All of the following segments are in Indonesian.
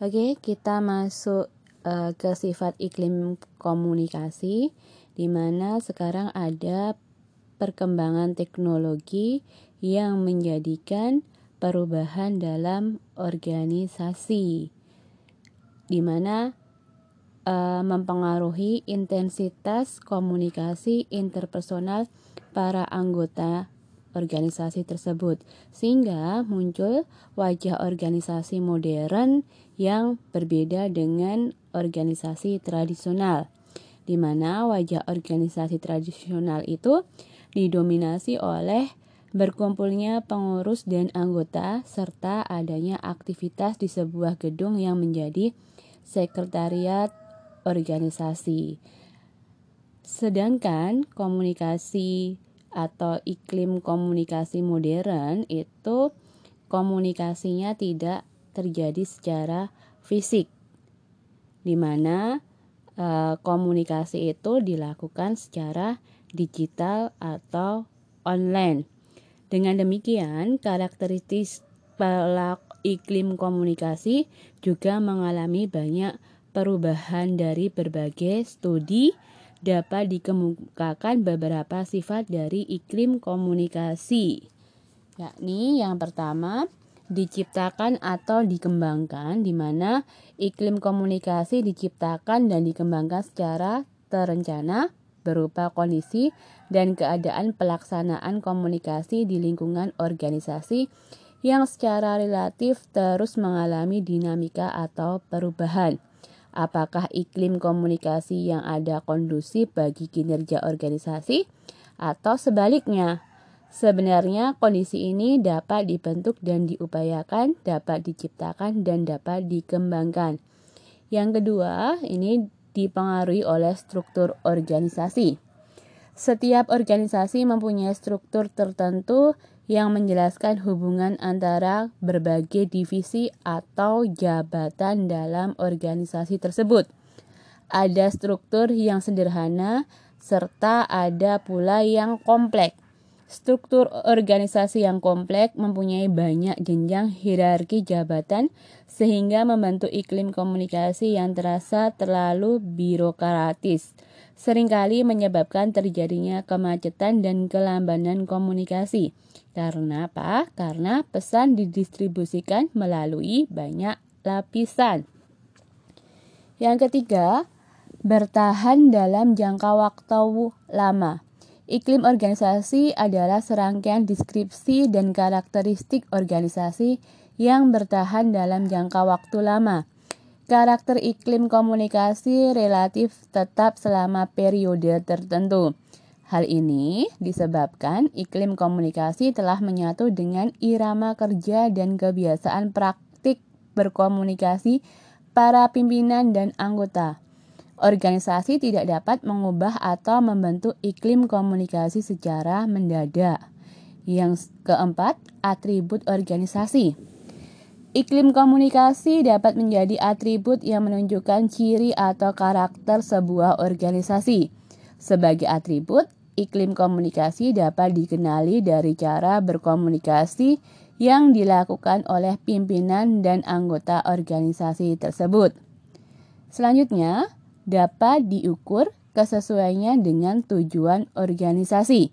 Oke, kita masuk uh, ke sifat iklim komunikasi di mana sekarang ada perkembangan teknologi yang menjadikan perubahan dalam organisasi di mana uh, mempengaruhi intensitas komunikasi interpersonal para anggota organisasi tersebut, sehingga muncul wajah organisasi modern yang berbeda dengan organisasi tradisional, di mana wajah organisasi tradisional itu didominasi oleh berkumpulnya pengurus dan anggota serta adanya aktivitas di sebuah gedung yang menjadi sekretariat organisasi. Sedangkan komunikasi atau iklim komunikasi modern itu komunikasinya tidak terjadi secara fisik di mana e, komunikasi itu dilakukan secara digital atau online. Dengan demikian, karakteristik iklim komunikasi juga mengalami banyak perubahan dari berbagai studi dapat dikemukakan beberapa sifat dari iklim komunikasi. Yakni yang pertama, diciptakan atau dikembangkan di mana iklim komunikasi diciptakan dan dikembangkan secara terencana berupa kondisi dan keadaan pelaksanaan komunikasi di lingkungan organisasi yang secara relatif terus mengalami dinamika atau perubahan. Apakah iklim komunikasi yang ada kondusif bagi kinerja organisasi atau sebaliknya? Sebenarnya kondisi ini dapat dibentuk dan diupayakan, dapat diciptakan dan dapat dikembangkan. Yang kedua, ini dipengaruhi oleh struktur organisasi. Setiap organisasi mempunyai struktur tertentu yang menjelaskan hubungan antara berbagai divisi atau jabatan dalam organisasi tersebut. Ada struktur yang sederhana serta ada pula yang kompleks. Struktur organisasi yang kompleks mempunyai banyak jenjang hierarki jabatan sehingga membentuk iklim komunikasi yang terasa terlalu birokratis. Seringkali menyebabkan terjadinya kemacetan dan kelambanan komunikasi. Karena apa? Karena pesan didistribusikan melalui banyak lapisan. Yang ketiga, bertahan dalam jangka waktu lama. Iklim organisasi adalah serangkaian deskripsi dan karakteristik organisasi yang bertahan dalam jangka waktu lama. Karakter iklim komunikasi relatif tetap selama periode tertentu. Hal ini disebabkan iklim komunikasi telah menyatu dengan irama kerja dan kebiasaan praktik berkomunikasi para pimpinan dan anggota. Organisasi tidak dapat mengubah atau membentuk iklim komunikasi secara mendadak. Yang keempat, atribut organisasi. Iklim komunikasi dapat menjadi atribut yang menunjukkan ciri atau karakter sebuah organisasi. Sebagai atribut, iklim komunikasi dapat dikenali dari cara berkomunikasi yang dilakukan oleh pimpinan dan anggota organisasi tersebut. Selanjutnya, dapat diukur kesesuaiannya dengan tujuan organisasi.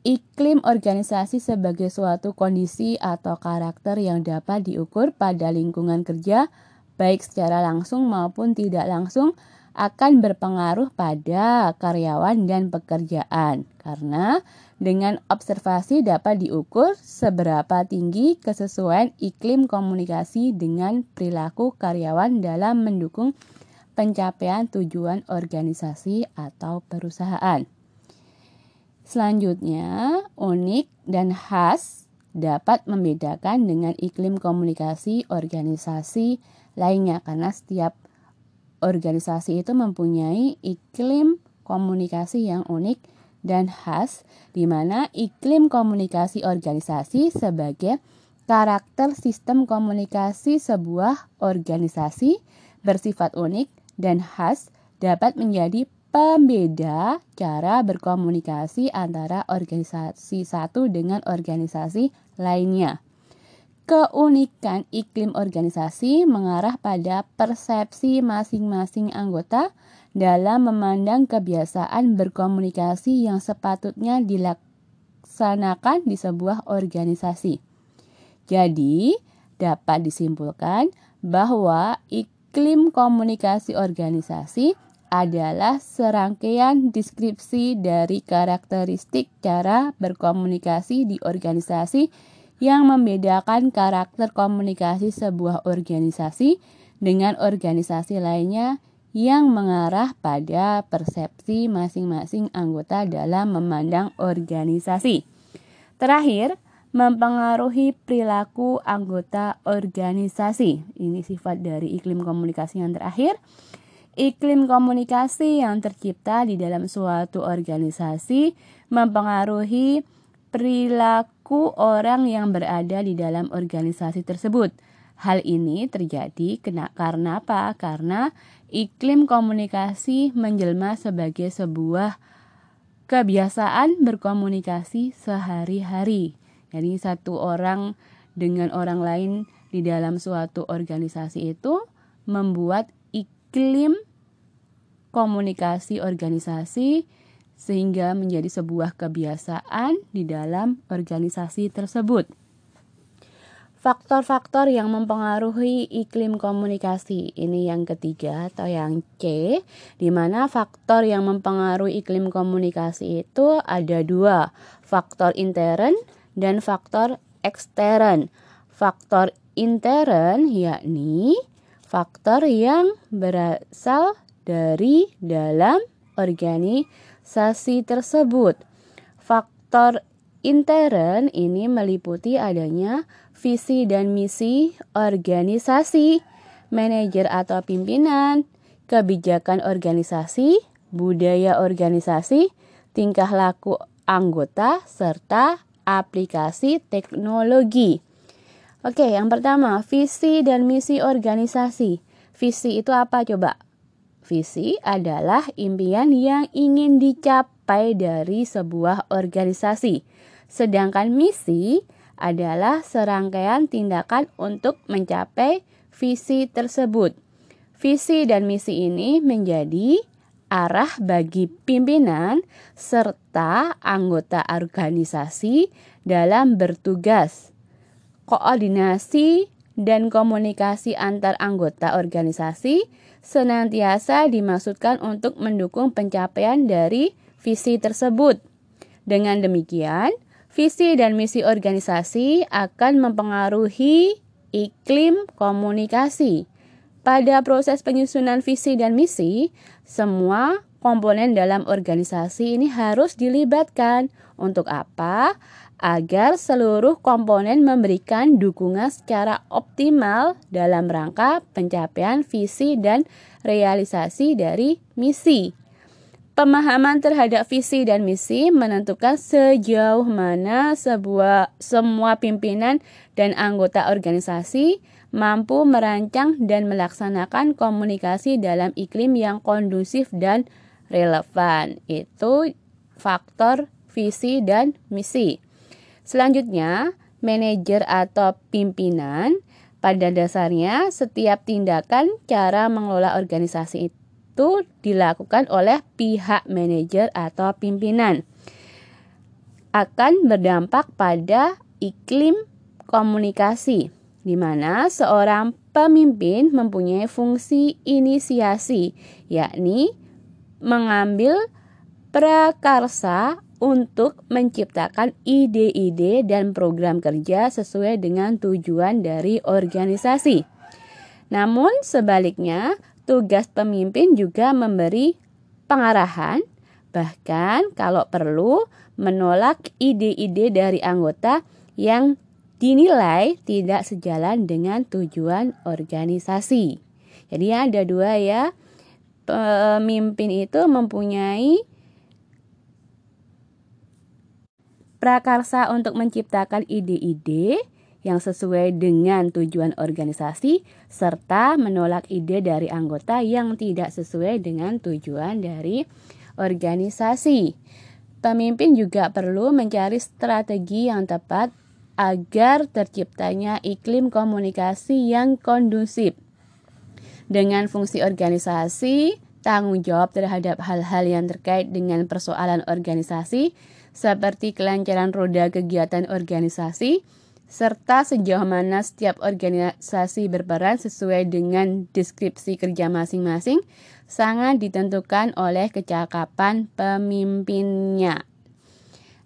Iklim organisasi sebagai suatu kondisi atau karakter yang dapat diukur pada lingkungan kerja, baik secara langsung maupun tidak langsung, akan berpengaruh pada karyawan dan pekerjaan karena dengan observasi dapat diukur seberapa tinggi kesesuaian iklim komunikasi dengan perilaku karyawan dalam mendukung pencapaian tujuan organisasi atau perusahaan. Selanjutnya, unik dan khas dapat membedakan dengan iklim komunikasi organisasi lainnya karena setiap organisasi itu mempunyai iklim komunikasi yang unik dan khas, di mana iklim komunikasi organisasi sebagai karakter sistem komunikasi sebuah organisasi bersifat unik dan khas dapat menjadi pembeda cara berkomunikasi antara organisasi satu dengan organisasi lainnya. keunikan iklim organisasi mengarah pada persepsi masing-masing anggota dalam memandang kebiasaan berkomunikasi yang sepatutnya dilaksanakan di sebuah organisasi. Jadi, dapat disimpulkan bahwa iklim komunikasi organisasi adalah serangkaian deskripsi dari karakteristik cara berkomunikasi di organisasi yang membedakan karakter komunikasi sebuah organisasi dengan organisasi lainnya yang mengarah pada persepsi masing-masing anggota dalam memandang organisasi. Terakhir, mempengaruhi perilaku anggota organisasi. Ini sifat dari iklim komunikasi yang terakhir. Iklim komunikasi yang tercipta di dalam suatu organisasi mempengaruhi perilaku orang yang berada di dalam organisasi tersebut. Hal ini terjadi kena, karena apa? Karena iklim komunikasi menjelma sebagai sebuah kebiasaan berkomunikasi sehari-hari. Jadi satu orang dengan orang lain di dalam suatu organisasi itu membuat iklim komunikasi organisasi sehingga menjadi sebuah kebiasaan di dalam organisasi tersebut. Faktor-faktor yang mempengaruhi iklim komunikasi ini yang ketiga atau yang C, di mana faktor yang mempengaruhi iklim komunikasi itu ada dua, faktor intern dan faktor ekstern. Faktor intern yakni faktor yang berasal dari dalam organisasi tersebut. Faktor intern ini meliputi adanya visi dan misi organisasi, manajer atau pimpinan, kebijakan organisasi, budaya organisasi, tingkah laku anggota, serta aplikasi teknologi. Oke, yang pertama, visi dan misi organisasi. Visi itu apa coba? Visi adalah impian yang ingin dicapai dari sebuah organisasi, sedangkan misi adalah serangkaian tindakan untuk mencapai visi tersebut. Visi dan misi ini menjadi arah bagi pimpinan serta anggota organisasi dalam bertugas. Koordinasi dan komunikasi antar anggota organisasi senantiasa dimaksudkan untuk mendukung pencapaian dari visi tersebut. Dengan demikian, visi dan misi organisasi akan mempengaruhi iklim komunikasi. Pada proses penyusunan visi dan misi, semua komponen dalam organisasi ini harus dilibatkan. Untuk apa? agar seluruh komponen memberikan dukungan secara optimal dalam rangka pencapaian visi dan realisasi dari misi. Pemahaman terhadap visi dan misi menentukan sejauh mana sebuah semua pimpinan dan anggota organisasi mampu merancang dan melaksanakan komunikasi dalam iklim yang kondusif dan relevan. Itu faktor visi dan misi. Selanjutnya, manajer atau pimpinan pada dasarnya setiap tindakan cara mengelola organisasi itu dilakukan oleh pihak manajer atau pimpinan akan berdampak pada iklim komunikasi di mana seorang pemimpin mempunyai fungsi inisiasi yakni mengambil prakarsa untuk menciptakan ide-ide dan program kerja sesuai dengan tujuan dari organisasi. Namun sebaliknya, tugas pemimpin juga memberi pengarahan, bahkan kalau perlu menolak ide-ide dari anggota yang dinilai tidak sejalan dengan tujuan organisasi. Jadi ada dua ya, pemimpin itu mempunyai prakarsa untuk menciptakan ide-ide yang sesuai dengan tujuan organisasi serta menolak ide dari anggota yang tidak sesuai dengan tujuan dari organisasi. Pemimpin juga perlu mencari strategi yang tepat agar terciptanya iklim komunikasi yang kondusif. Dengan fungsi organisasi, tanggung jawab terhadap hal-hal yang terkait dengan persoalan organisasi, seperti kelancaran roda kegiatan organisasi, serta sejauh mana setiap organisasi berperan sesuai dengan deskripsi kerja masing-masing, sangat ditentukan oleh kecakapan pemimpinnya.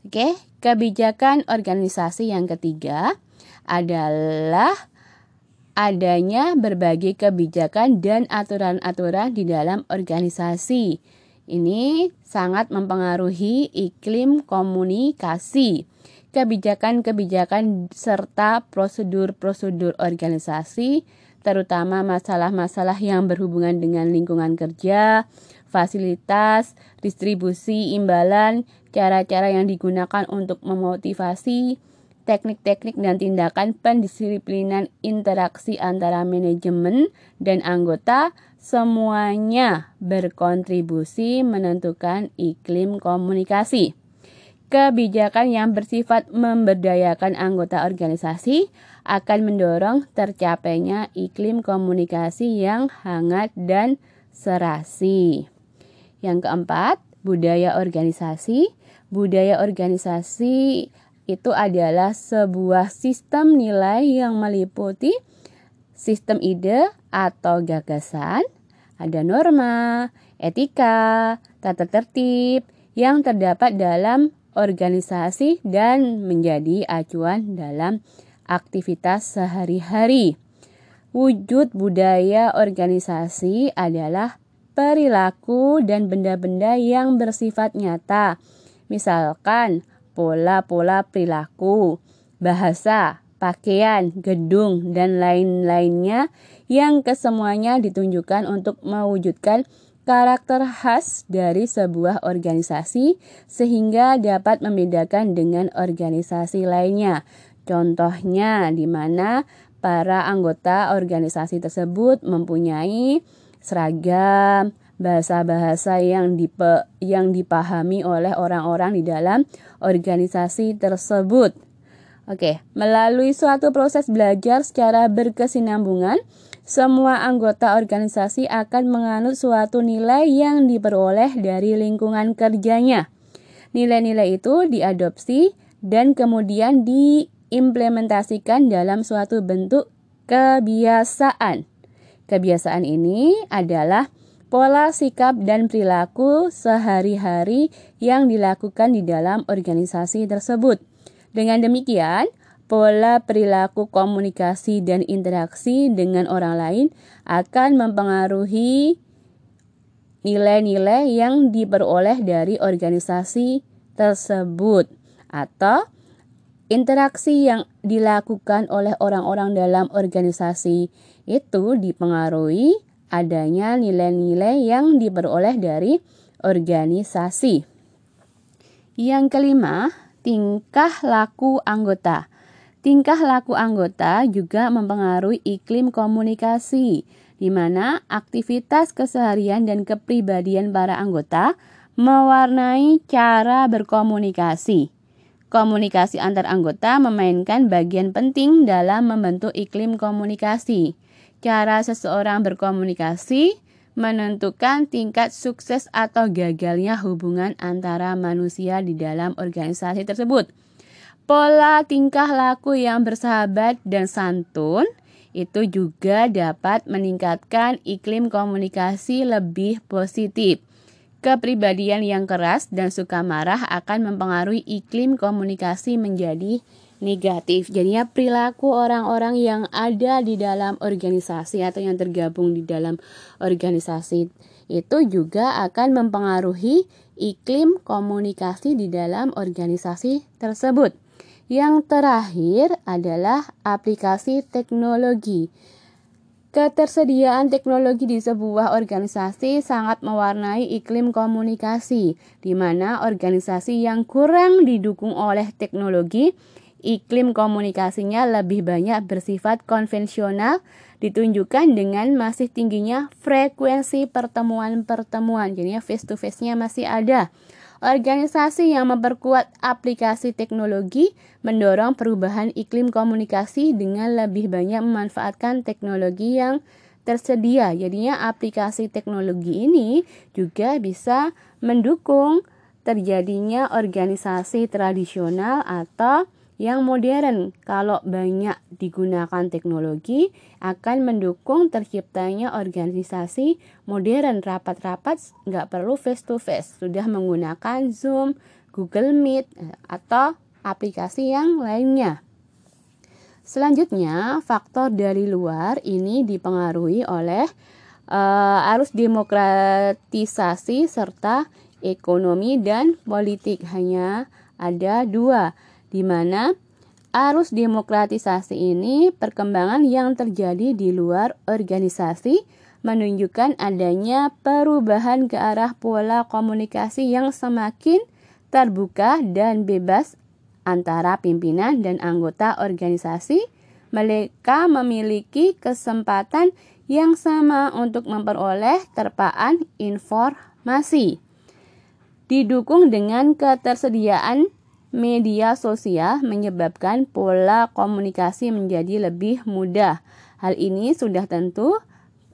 Oke, kebijakan organisasi yang ketiga adalah adanya berbagai kebijakan dan aturan-aturan di dalam organisasi. Ini sangat mempengaruhi iklim komunikasi. Kebijakan-kebijakan serta prosedur-prosedur organisasi, terutama masalah-masalah yang berhubungan dengan lingkungan kerja, fasilitas, distribusi imbalan, cara-cara yang digunakan untuk memotivasi, teknik-teknik dan tindakan pendisiplinan interaksi antara manajemen dan anggota semuanya berkontribusi menentukan iklim komunikasi. Kebijakan yang bersifat memberdayakan anggota organisasi akan mendorong tercapainya iklim komunikasi yang hangat dan serasi. Yang keempat, budaya organisasi. Budaya organisasi itu adalah sebuah sistem nilai yang meliputi sistem ide atau gagasan, ada norma, etika, tata tertib yang terdapat dalam organisasi dan menjadi acuan dalam aktivitas sehari-hari. Wujud budaya organisasi adalah perilaku dan benda-benda yang bersifat nyata. Misalkan pola-pola perilaku, bahasa, pakaian, gedung, dan lain-lainnya yang kesemuanya ditunjukkan untuk mewujudkan karakter khas dari sebuah organisasi sehingga dapat membedakan dengan organisasi lainnya. Contohnya di mana para anggota organisasi tersebut mempunyai seragam, bahasa-bahasa yang dipe, yang dipahami oleh orang-orang di dalam organisasi tersebut. Oke, melalui suatu proses belajar secara berkesinambungan, semua anggota organisasi akan menganut suatu nilai yang diperoleh dari lingkungan kerjanya. Nilai-nilai itu diadopsi dan kemudian diimplementasikan dalam suatu bentuk kebiasaan. Kebiasaan ini adalah pola sikap dan perilaku sehari-hari yang dilakukan di dalam organisasi tersebut. Dengan demikian, pola perilaku komunikasi dan interaksi dengan orang lain akan mempengaruhi nilai-nilai yang diperoleh dari organisasi tersebut atau interaksi yang dilakukan oleh orang-orang dalam organisasi itu dipengaruhi adanya nilai-nilai yang diperoleh dari organisasi. Yang kelima, tingkah laku anggota. Tingkah laku anggota juga mempengaruhi iklim komunikasi, di mana aktivitas keseharian dan kepribadian para anggota mewarnai cara berkomunikasi. Komunikasi antar anggota memainkan bagian penting dalam membentuk iklim komunikasi. Cara seseorang berkomunikasi menentukan tingkat sukses atau gagalnya hubungan antara manusia di dalam organisasi tersebut. Pola tingkah laku yang bersahabat dan santun itu juga dapat meningkatkan iklim komunikasi lebih positif. Kepribadian yang keras dan suka marah akan mempengaruhi iklim komunikasi menjadi negatif. Jadinya perilaku orang-orang yang ada di dalam organisasi atau yang tergabung di dalam organisasi itu juga akan mempengaruhi iklim komunikasi di dalam organisasi tersebut. Yang terakhir adalah aplikasi teknologi. Ketersediaan teknologi di sebuah organisasi sangat mewarnai iklim komunikasi, di mana organisasi yang kurang didukung oleh teknologi, iklim komunikasinya lebih banyak bersifat konvensional, ditunjukkan dengan masih tingginya frekuensi pertemuan-pertemuan. Jadinya face to face-nya masih ada. Organisasi yang memperkuat aplikasi teknologi mendorong perubahan iklim komunikasi dengan lebih banyak memanfaatkan teknologi yang tersedia. Jadinya aplikasi teknologi ini juga bisa mendukung terjadinya organisasi tradisional atau yang modern kalau banyak digunakan teknologi akan mendukung terciptanya organisasi modern rapat-rapat nggak perlu face to face sudah menggunakan Zoom, Google Meet atau aplikasi yang lainnya. Selanjutnya, faktor dari luar ini dipengaruhi oleh uh, arus demokratisasi serta ekonomi dan politik. Hanya ada dua di mana arus demokratisasi ini perkembangan yang terjadi di luar organisasi menunjukkan adanya perubahan ke arah pola komunikasi yang semakin terbuka dan bebas antara pimpinan dan anggota organisasi. Mereka memiliki kesempatan yang sama untuk memperoleh terpaan informasi. Didukung dengan ketersediaan media sosial menyebabkan pola komunikasi menjadi lebih mudah. Hal ini sudah tentu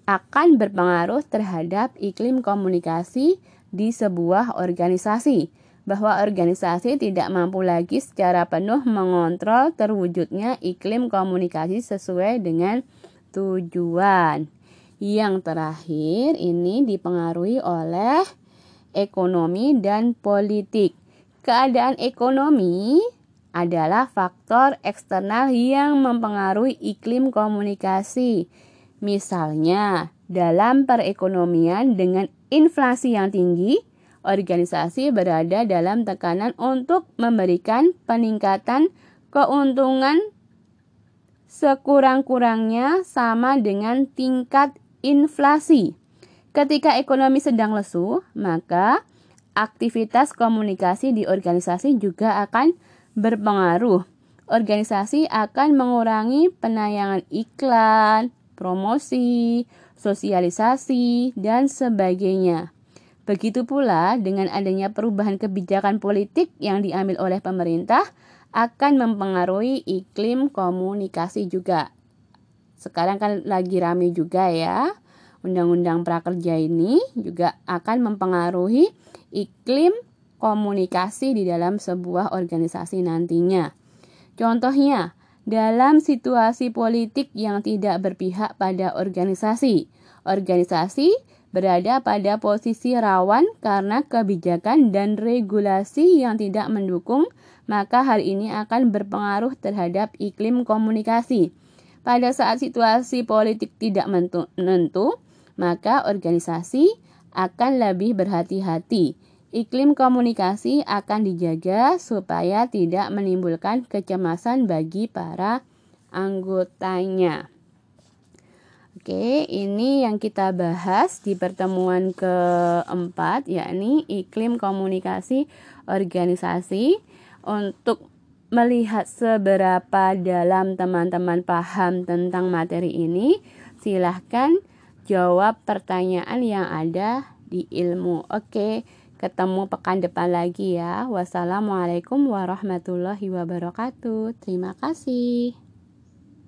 akan berpengaruh terhadap iklim komunikasi di sebuah organisasi. Bahwa organisasi tidak mampu lagi secara penuh mengontrol terwujudnya iklim komunikasi sesuai dengan tujuan. Yang terakhir ini dipengaruhi oleh ekonomi dan politik. Keadaan ekonomi adalah faktor eksternal yang mempengaruhi iklim komunikasi. Misalnya, dalam perekonomian dengan inflasi yang tinggi, organisasi berada dalam tekanan untuk memberikan peningkatan keuntungan sekurang-kurangnya sama dengan tingkat inflasi. Ketika ekonomi sedang lesu, maka aktivitas komunikasi di organisasi juga akan berpengaruh. Organisasi akan mengurangi penayangan iklan, promosi, sosialisasi, dan sebagainya. Begitu pula dengan adanya perubahan kebijakan politik yang diambil oleh pemerintah akan mempengaruhi iklim komunikasi juga. Sekarang kan lagi rame juga ya. Undang-undang prakerja ini juga akan mempengaruhi iklim komunikasi di dalam sebuah organisasi nantinya. Contohnya, dalam situasi politik yang tidak berpihak pada organisasi, organisasi berada pada posisi rawan karena kebijakan dan regulasi yang tidak mendukung, maka hal ini akan berpengaruh terhadap iklim komunikasi. Pada saat situasi politik tidak menentu, maka organisasi akan lebih berhati-hati. Iklim komunikasi akan dijaga supaya tidak menimbulkan kecemasan bagi para anggotanya. Oke, ini yang kita bahas di pertemuan keempat, yakni iklim komunikasi organisasi. Untuk melihat seberapa dalam teman-teman paham tentang materi ini, silahkan jawab pertanyaan yang ada di ilmu. Oke, ketemu pekan depan lagi ya. Wassalamualaikum warahmatullahi wabarakatuh. Terima kasih.